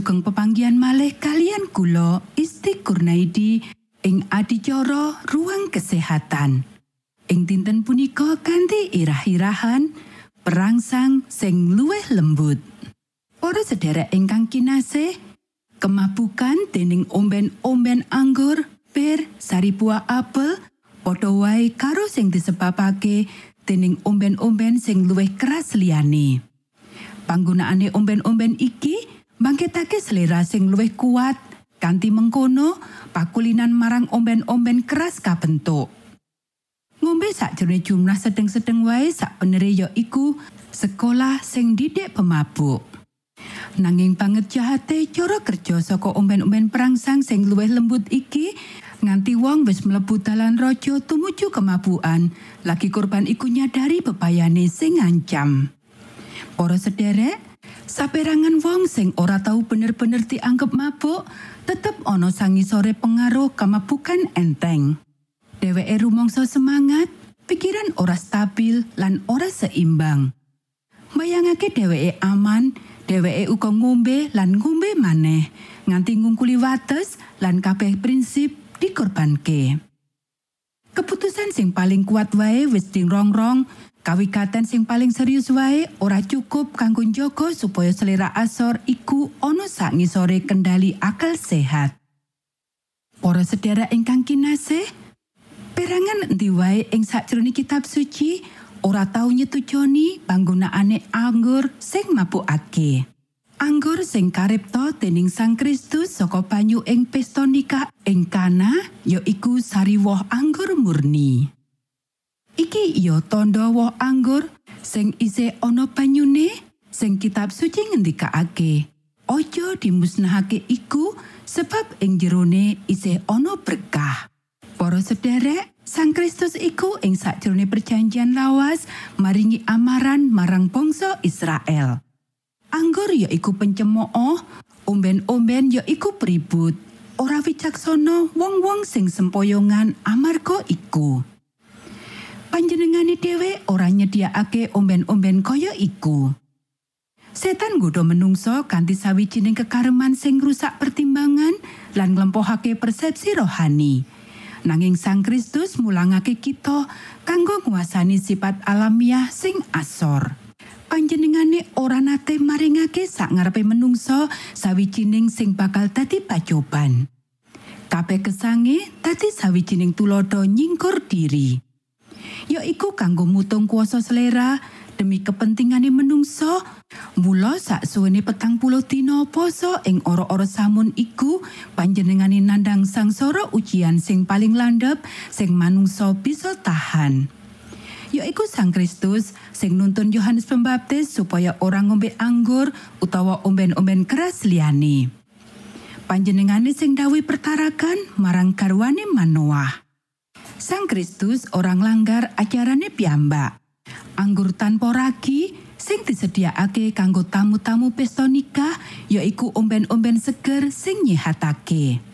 sugeng pepanggihan malih kalian kula Isti Kurnaidi ing adicara ruang kesehatan. Ing dinten punika kanthi irah-irahan perangsang sing luwih lembut. Para sedherek ingkang kinasih, kemabukan dening omben-omben anggur, bir, sari buah apel, padha wae karo sing disebabake dening omben-omben sing luwih keras liyane. Panggunaane omben-omben iki bangkitake selera sing luwih kuat kanthi mengkono pakulinan marang omben-omben keras kabentuk. Ngombe sakjroning jumlah sedeng-sedeng wae sak ya iku sekolah sing didik pemabuk. Nanging banget jahate cara kerja saka omben-omben perangsang sing luwih lembut iki nganti wong wis mlebu dalan raja tumuju kemabukan lagi korban iku nyadari bebayane sing ngancam. Para sederek, saperangan wong sing ora tahu bener-bener dianggep mabuk tetep ana sangisore pengaruh kemabukan enteng. Dheweke rumangsa semangat, pikiran ora stabil lan ora seimbang. Bayangake dheweke aman, dheweke uga ngombe lan ngombe maneh nganti ngungkuli wates lan kabeh prinsip dikorbanke. Keputusan sing paling kuat wae wis rongrong, kawigaten sing paling serius wae ora cukup kanggo njaga supaya selera asor iku ana sak ngisore kendali akal sehat. Para sedherek ingkang kinasih, perangan endi wae ing sakjroning kitab suci ora tau nyetujoni panggunaane anggur sing mabukake. Anggur sing karipta dening Sang Kristus saka banyu ing pesta nikah ing Kana ya iku sari woh anggur murni. Iki iya tandha woh anggur sing isih ana banyune sing kitab suci ngendikake. Ojo dimusnahake iku sebab ing jerone isih ana berkah. Para sederek, Sang Kristus iku ing sakjroning perjanjian lawas maringi amaran marang bangsa Israel. Anggur ya iku pencemooh, omben-omben ya iku pribut. Ora wicaksana wong-wong sing sempoyongan amarga iku. Panjenengane dhewe ora nyediakake omben-omben kaya iku. Setan nggodha menungso kanthi sawijining kekareman sing rusak pertimbangan lan nglempohake persepsi rohani. Nanging Sang Kristus mulangake kita kanggo nguasani sifat alamiah sing asor. panjenengane ora nate maringake sak ngarepe menungso sawijining sing bakal dadi pacoban. Kabeh kesange dadi sawijining tulodo nyingkur diri. Ya iku kanggo mutung kuasa selera demi kepentingane menungso, mula sak suwene petang puluh dina poso ing ora-ora samun iku panjenengane nandang sangsara ujian sing paling landhep sing manungso bisa tahan. yaiku Sang Kristus sing nuntun Yohanes Pembaptis supaya orang ngombe anggur utawa omben-omben keras liyane. Panjenengane sing dawi pertarakan marang garwane Manoah. Sang Kristus orang langgar acarane piyambak. Anggur tanpa ragi sing disediakake kanggo tamu-tamu pesta nikah yaiku omben-omben seger sing nyehatake.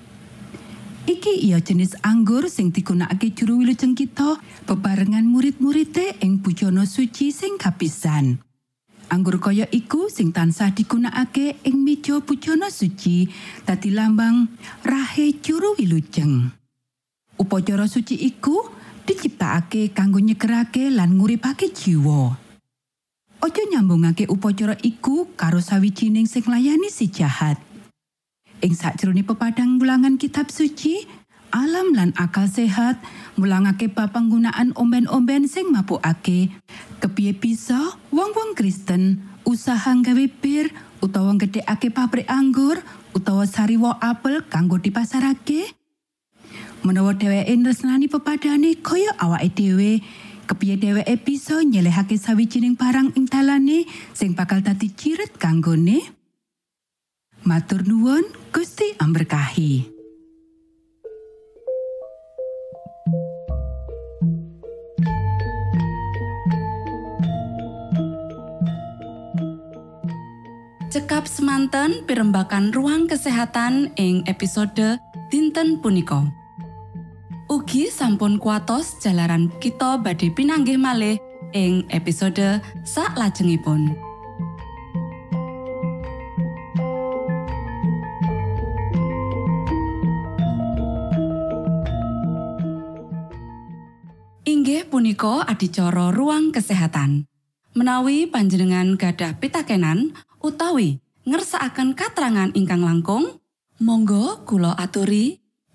Iki iya jenis anggur sing digunakake juru wilujeng kita bebarengan murid-muride ing bujana suci sing kapisan. Anggur kaya iku sing tansah digunakake ing meja bujana suci dadi lambang rahe juru wilujeng. Upacara suci iku diciptakake kanggo nyegerake lan nguripake jiwa. Ojo nyambungake upacara iku karo sawijining sing layani si jahat. Ing sakjroning pepadang ulangan kitab suci, alam lan akal sehat mulangake bab panggunaan omben-omben sing mabukake. Kepiye bisa wong-wong Kristen usaha gawe bir utawa gedhekake pabrik anggur utawa sariwo apel kanggo dipasarake? Menawa dheweke nresnani pepadane kaya awake dhewe, kepiye dheweke bisa nyelehake sawijining barang ing dalane sing bakal dadi cirit kanggone? Matur nuwun, Gusti amberkahi. Cekap semanten pimbakan ruang kesehatan ing episode dinten punika. Ugi sampun kuatos jalaran kita badhe pinanggih malih ing episode sak lajengipun. Inggih punika adicara ruang kesehatan. Menawi panjenengan gadah pitakenan utawi ngersakaken katrangan ingkang langkung, monggo kulo aturi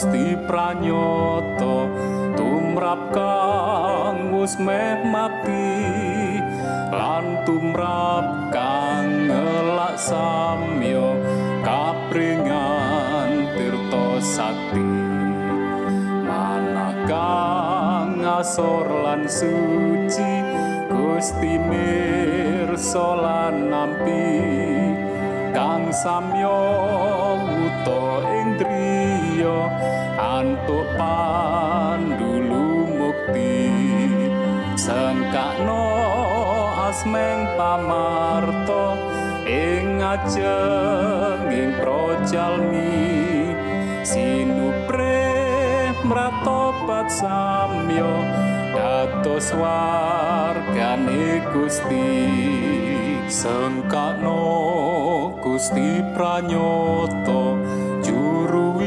Gusti pranyoto tumrap kang wis meh mati lan tumrap kang ngelak samyo kapringan tirta sakti manakang ngasor lan suci Gusti mirsa lan nampi kang samyo wuto indriya antuk pandulu mukti. Sengkakno asmeng pamarto ing ajeng ing projalmi. Sinupre mratobat samyo dados wargane Gusti. Sengkakno Gusti pranyoto juru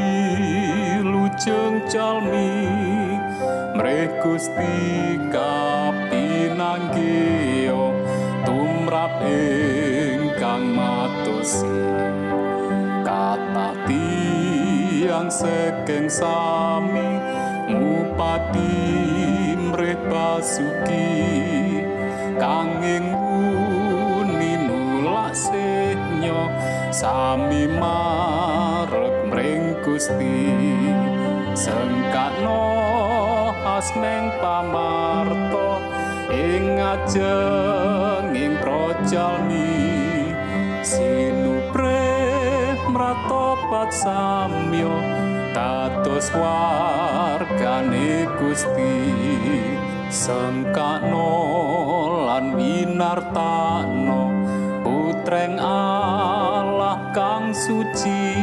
wilujeng calmi mreh Gusti kapinanggih tumrap ingkang matosi kata tiang sekeng sami ngupati mreh basuki. Kanging sami marep mring Gusti sengkakno asmeng pamarto ing ajeng ing projalmi. Sinupre mratobat samyo dados wargane Gusti. Sengkakno lan winartano putreng Allah kang suci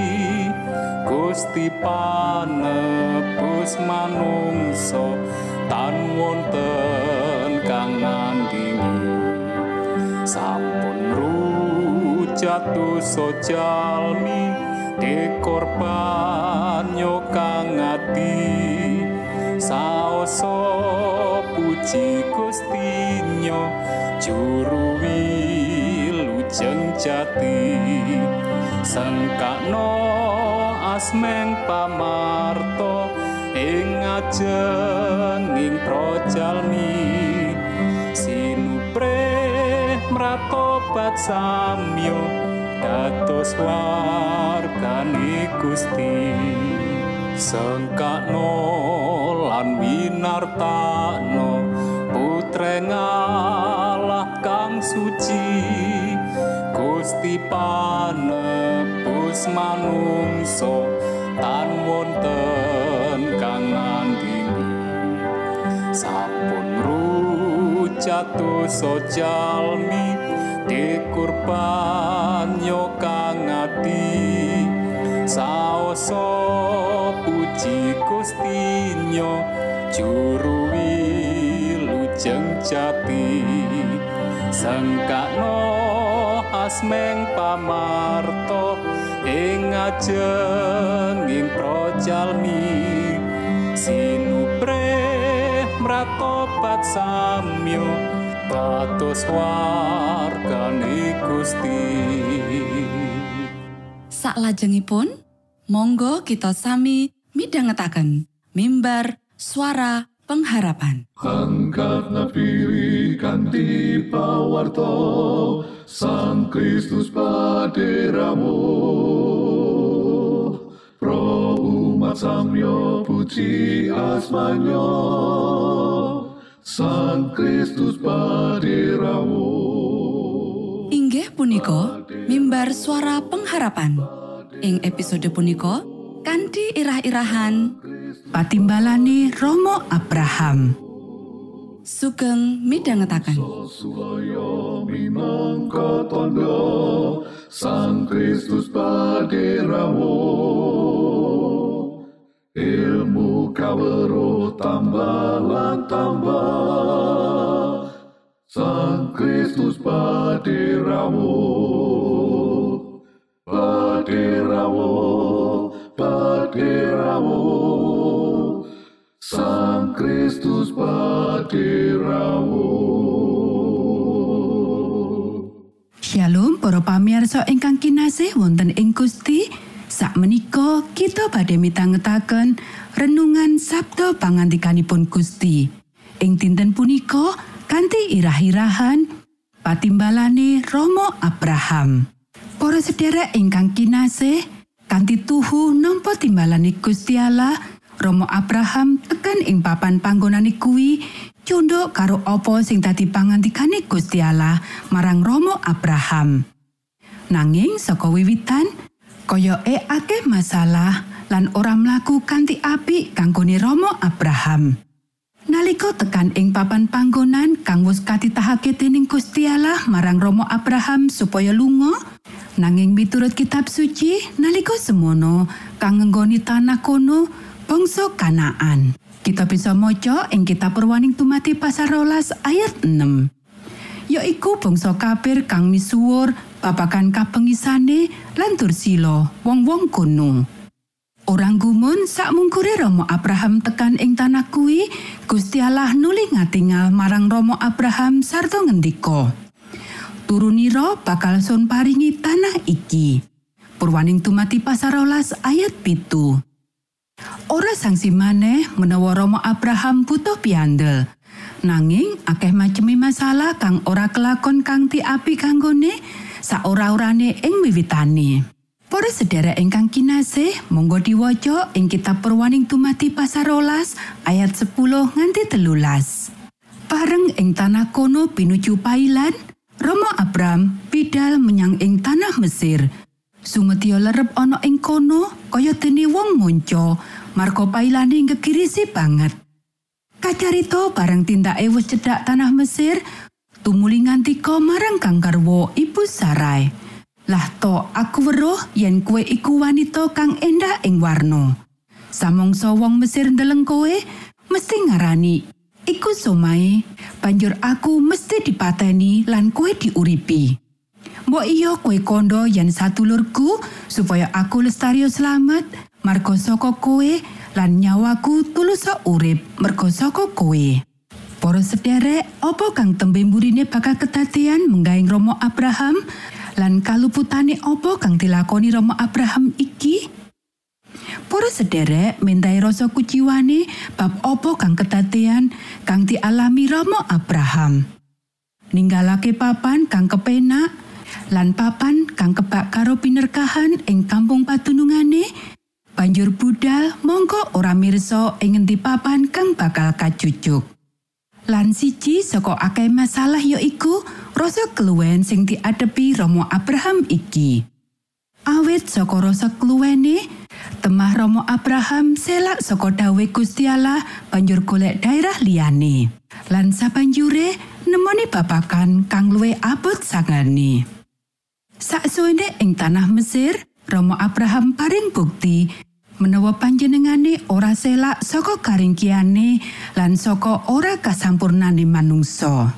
Gusti panebus manungso tan wonten kang nandingi sampun rujatuh sojalmi dekorban kang ati saoso puji Gustinyo juru wilujeng jati. Sengkakno asmeng pamarto ing ajeng ing projalmi sinupre mratobat samyo dados wargane Gusti. Sengkakno lan winartano putreng Allah kang suci. Gusti panebus manungso tan wonten kang nandini sampun rujatuh sojalmi dikurban yo kang ati saoso puji Gustinyo juru wilujeng jati. Sengkakno asmeng pamarto ing ngajenging projalmi sinupre mratobat samyo dados wargane Gusti Saklajengipun, monggo kita sami midhangetaken mimbar suara pengharapan. Angkat napi kanthi pawarto Sang Kristus paderamu Pro umat samyo puji asmanyo Sang Kristus paderamu Inggih punika mimbar suara pengharapan. Ing episode punika kanthi irah-irahan Patimbalane Romo Abraham. Sugeng. Sulaya minangka Sang Kristus paderamu Ilmu kawero tambah lan tambah Sang Kristus paderamu Paderamu Paderamu Sang Kristus paderamu Shalom para pamirsa ingkang kinasih wonten ing Gusti. Sakmenika kita badhe mitangetaken renungan Sabda pangandikanipun Gusti. Ing dinten punika kanthi irah-irahan patimbalane Romo Abraham. Para sedherek ingkang kinasih, kanthi tuhu nampa timbalane Gusti Allah, Romo Abraham tekan ing papan panggonane kuwi cunduk karo apa sing dadi pangantikane Gusti Allah marang Romo Abraham. Nanging saka wiwitan koyoke akeh masalah lan ora mlaku kanthi apik kanggone Romo Abraham. Nalika tekan ing papan panggonan kang wis katitahake dening Gusti Allah marang Romo Abraham supaya lunga, nanging miturut kitab suci nalika semono kang ngenggoni tanah kono bangsa Kanaan. Kita bisa maca ing kitab Perwaning Tumati pasal rolas ayat 6. yaiku bangsa kafir kang misuwur babagan kapengisane lan dursila wong-wong kono. Orang gumun sak mungkure Romo Abraham tekan ing tanah kuwi, Gusti Allah nuli ngatingal marang Romo Abraham sarta ngendika. Turunira bakal sun paringi tanah iki. Purwaning tumati pasarolas ayat pitu. Ora sangsi maneh menawa Romo Abraham butuh piandel. Nanging akeh macemi masalah kang ora kelakon kanthi api kanggone saora-orane ing wiwitane. Para sedherek ingkang kinasih, monggo diwaca ing kitab Perwaning Tumati pasarolas ayat 10 nganti telulas. Pareng ing tanah kono pinuju pailan, Romo Abram pidal menyang ing tanah Mesir. Sumetyo lerep ana ing kono kaya dene wong monco, marga pailane ngegirisi banget. Kacarita bareng tindake wis cedhak tanah Mesir, tumuli ngantika marang kang garwa Ibu Sarai. Lah to aku weruh yen kue iku wanita kang endah ing warna. Samangsa wong Mesir ndeleng kowe mesti ngarani iku somae, banjur aku mesti dipateni lan kue diuripi. Mbok iya kue kondo yen satulurku supaya aku lestario selamat marga saka kowe lan nyawaku tulus urip merga saka kowe. Para sederek, apa kang tembe mburine bakal kedadean menggaing Romo Abraham lan kaluputane apa kang dilakoni Romo Abraham iki? Para sederek mentai rasa kuciwane bab apa kang kedadean kang dialami Romo Abraham. Ninggalake papan kang kepenak lan papan kang kebak karo pinerkahan ing kampung patunungane banjur budal mongko ora mirsa ing ngendi papan kang bakal kacucuk. Lan siji saka akeh masalah ya iku rasa keluwen sing diadepi Romo Abraham iki. Awit saka rasa keluwene, temah Romo Abraham selak saka dawe Gusti Allah banjur golek daerah liyane. Lan sabanjure nemoni babakan kang luwih abot sangane. Saksuwene ing tanah Mesir, Romo Abraham paring bukti menawa panjenengane ora selak saka karingkiane lan saka ora kasampurnane manungsa.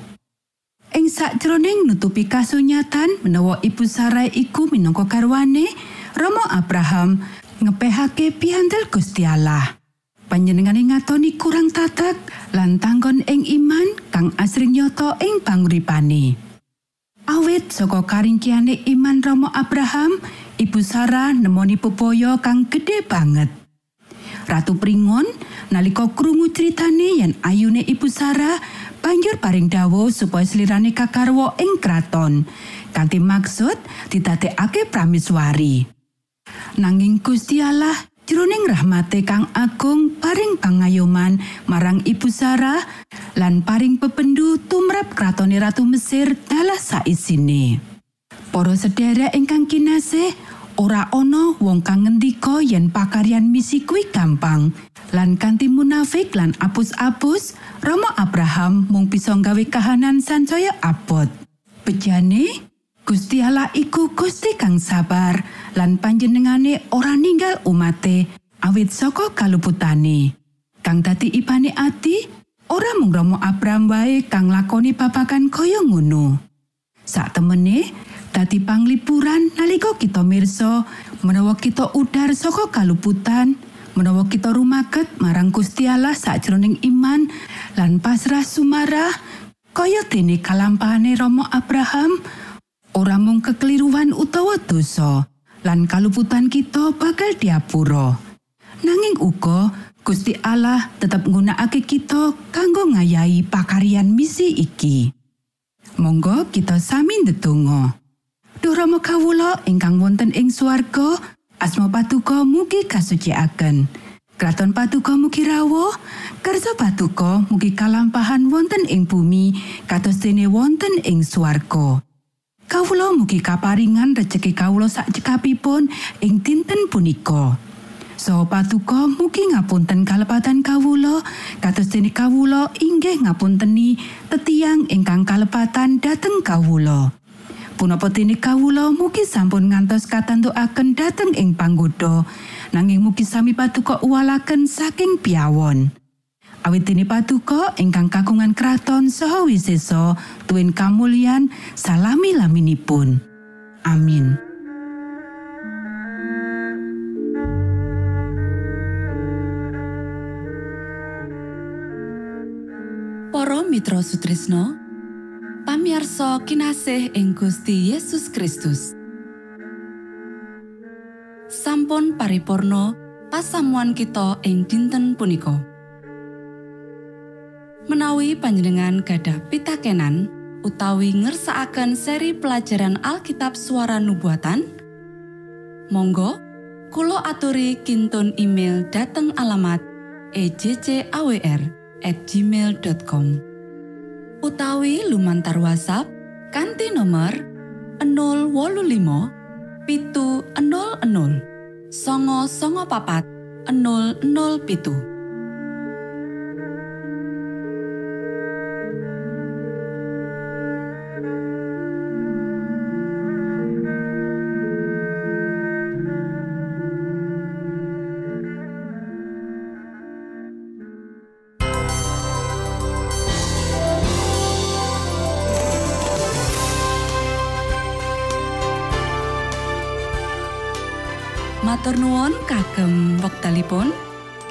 ing sakjroning nutupi kasunyatan menawa Ibu Sarai iku minangka garwane Rama Abraham ngepehake piantel Gusti Allah. Panjenengane ngatoni kurang tatak lan tanggon ing iman kang asring nyata ing panguripane. Awit saka karingkiane iman Rama Abraham, Ibu Sarah nemoni pepaya kang gedhe banget. Ratu Pringon nalika krungu critane yen ayune Ibu Sarah banjur paring dawuh supaya slirane kakarwa ing kraton kanthi maksud didadekake prameswari. Nanging Gusti Allah jroning rahmate kang agung paring pangayoman marang Ibu Sarah lan paring pependu tumrap kratone Ratu Mesir dalah saisine. Para sedherek ingkang kinasih, ora ana wong kang ngendika yen pakaryan misi kuwi gampang. Lan kanthi munafik lan apus-apus, Rama Abraham mung bisa nggawe kahanan sansaya abot. Bejane, Gusti Allah iku Gusti kang sabar lan panjenengane ora ninggal umate awit saka kaluputane. Kang dadi ipane ati, ora mung Rama Abraham wae kang lakoni babagan kaya ngono. Sak temene, dadi panglipuran nalika kita mirsa menawa kita udar saka kaluputan menawa kita rumaket marang Gusti Allah sakjroning iman lan pasrah sumarah kaya dene kalampahane Rama Abraham ora mung kekeliruan utawa dosa lan kaluputan kita bakal diapura nanging uga Gusti Allah tetap nggunakake kita kanggo ngayahi pakaryan misi iki Monggo kita sami ndedonga. Duh Rama kawula ingkang wonten ing swarga, asma patuko mugi kasucikaken. Kraton patuko mugi rawuh, kersa patuko mugi kalampahan wonten ing bumi kados dene wonten ing swarga. Kawula mugi kaparingan rejeki kawula sak cekapipun ing dinten punika. Saha patuko mugi ngapunten kalepatan kawula kados dene kawula inggih ngapunteni tetiang ingkang kalepatan dhateng kawula. Punapa dene kawula mugi sampun ngantos katantukaken dhateng ing panggoda nanging mugi sami patuko uwalaken saking piawon. Awit dene patuko ingkang kagungan kraton saha wisesa tuwin kamulyan salami laminipun. Amin. Para Mitra Sutrisno pamiarsa kinasih ing Gusti Yesus Kristus. Sampun paripurno pasamuan kita ing dinten punika. Menawi panjenengan gadah pitakenan utawi ngersakaken seri pelajaran Alkitab suara nubuatan Monggo Kulo aturi kintun email dateng alamat ejcawr at gmail.com utawi lumantar WhatsApp kanti nomor 025 pitu 00 songo songo papat 00 pitu